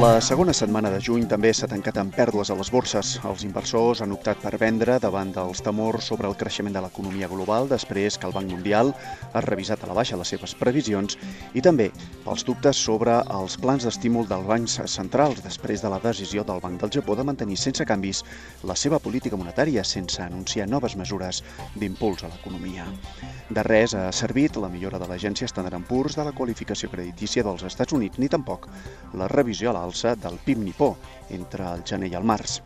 La segona setmana de juny també s'ha tancat amb pèrdues a les borses. Els inversors han optat per vendre davant dels temors sobre el creixement de l'economia global després que el Banc Mundial ha revisat a la baixa les seves previsions i també pels dubtes sobre els plans d'estímul dels bancs centrals després de la decisió del Banc del Japó de mantenir sense canvis la seva política monetària sense anunciar noves mesures d'impuls a l'economia. De res ha servit la millora de l'agència Standard Poor's de la qualificació creditícia dels Estats Units ni tampoc la revisió a l'alça del PIB nipó entre el gener i el març.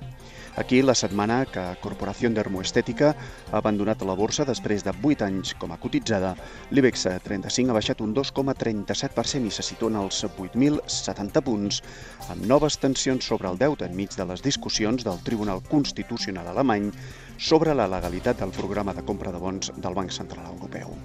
Aquí la setmana que Corporació Dermoestètica ha abandonat la borsa després de 8 anys com a cotitzada, l'IBEX 35 ha baixat un 2,37% i se situa en els 8.070 punts, amb noves tensions sobre el deute enmig de les discussions del Tribunal Constitucional alemany sobre la legalitat del programa de compra de bons del Banc Central Europeu.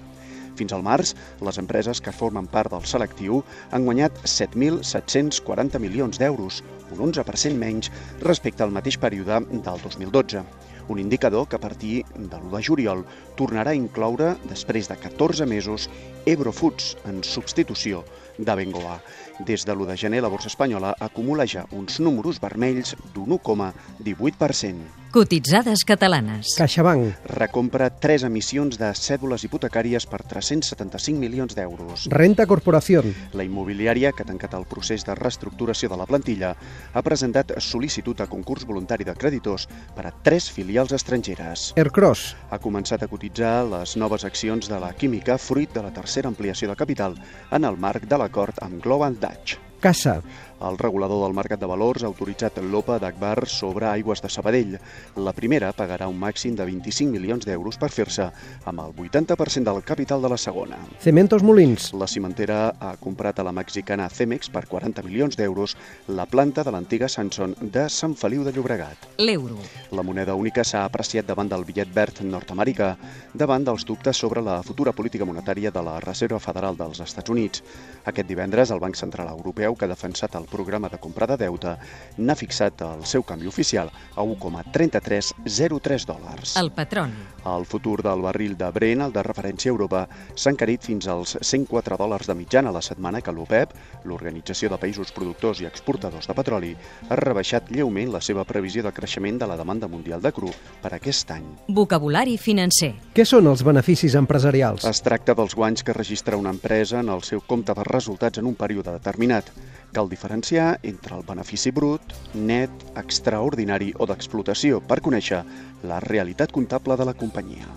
Fins al març, les empreses que formen part del selectiu han guanyat 7.740 milions d'euros, un 11% menys respecte al mateix període del 2012. Un indicador que a partir de l'1 de juliol tornarà a incloure, després de 14 mesos, Ebro Foods en substitució de Bengoa. Des de l'1 de gener, la borsa espanyola acumula ja uns números vermells d'un 1,18%. Cotitzades catalanes. CaixaBank. Recompra tres emissions de cèdules hipotecàries per 375 milions d'euros. Renta Corporació. La immobiliària, que ha tancat el procés de reestructuració de la plantilla, ha presentat sol·licitud a concurs voluntari de creditors per a tres filials estrangeres. Aircross. Ha començat a cotitzar les noves accions de la química fruit de la tercera ampliació de capital en el marc de l'acord amb Global Dutch. Casa. El regulador del mercat de valors ha autoritzat l'OPA d'Agbar sobre aigües de Sabadell. La primera pagarà un màxim de 25 milions d'euros per fer-se amb el 80% del capital de la segona. Cementos Molins. La cimentera ha comprat a la mexicana Cemex per 40 milions d'euros la planta de l'antiga Sanson de Sant Feliu de Llobregat. L'euro. La moneda única s'ha apreciat davant del bitllet verd nord-americà, davant dels dubtes sobre la futura política monetària de la Reserva Federal dels Estats Units. Aquest divendres, el Banc Central Europeu, que ha defensat el programa de compra de deute, n'ha fixat el seu canvi oficial a 1,3303 dòlars. El petroli. El futur del barril de Brent, el de referència a Europa, s'ha encarit fins als 104 dòlars de mitjana la setmana que l'OPEP, l'Organització de Països Productors i Exportadors de Petroli, ha rebaixat lleument la seva previsió de creixement de la demanda mundial de cru per aquest any. Vocabulari financer. Què són els beneficis empresarials? Es tracta dels guanys que registra una empresa en el seu compte de resultats en un període determinat. Cal diferenciar entre el benefici brut, net, extraordinari o d'explotació per conèixer la realitat comptable de la companyia.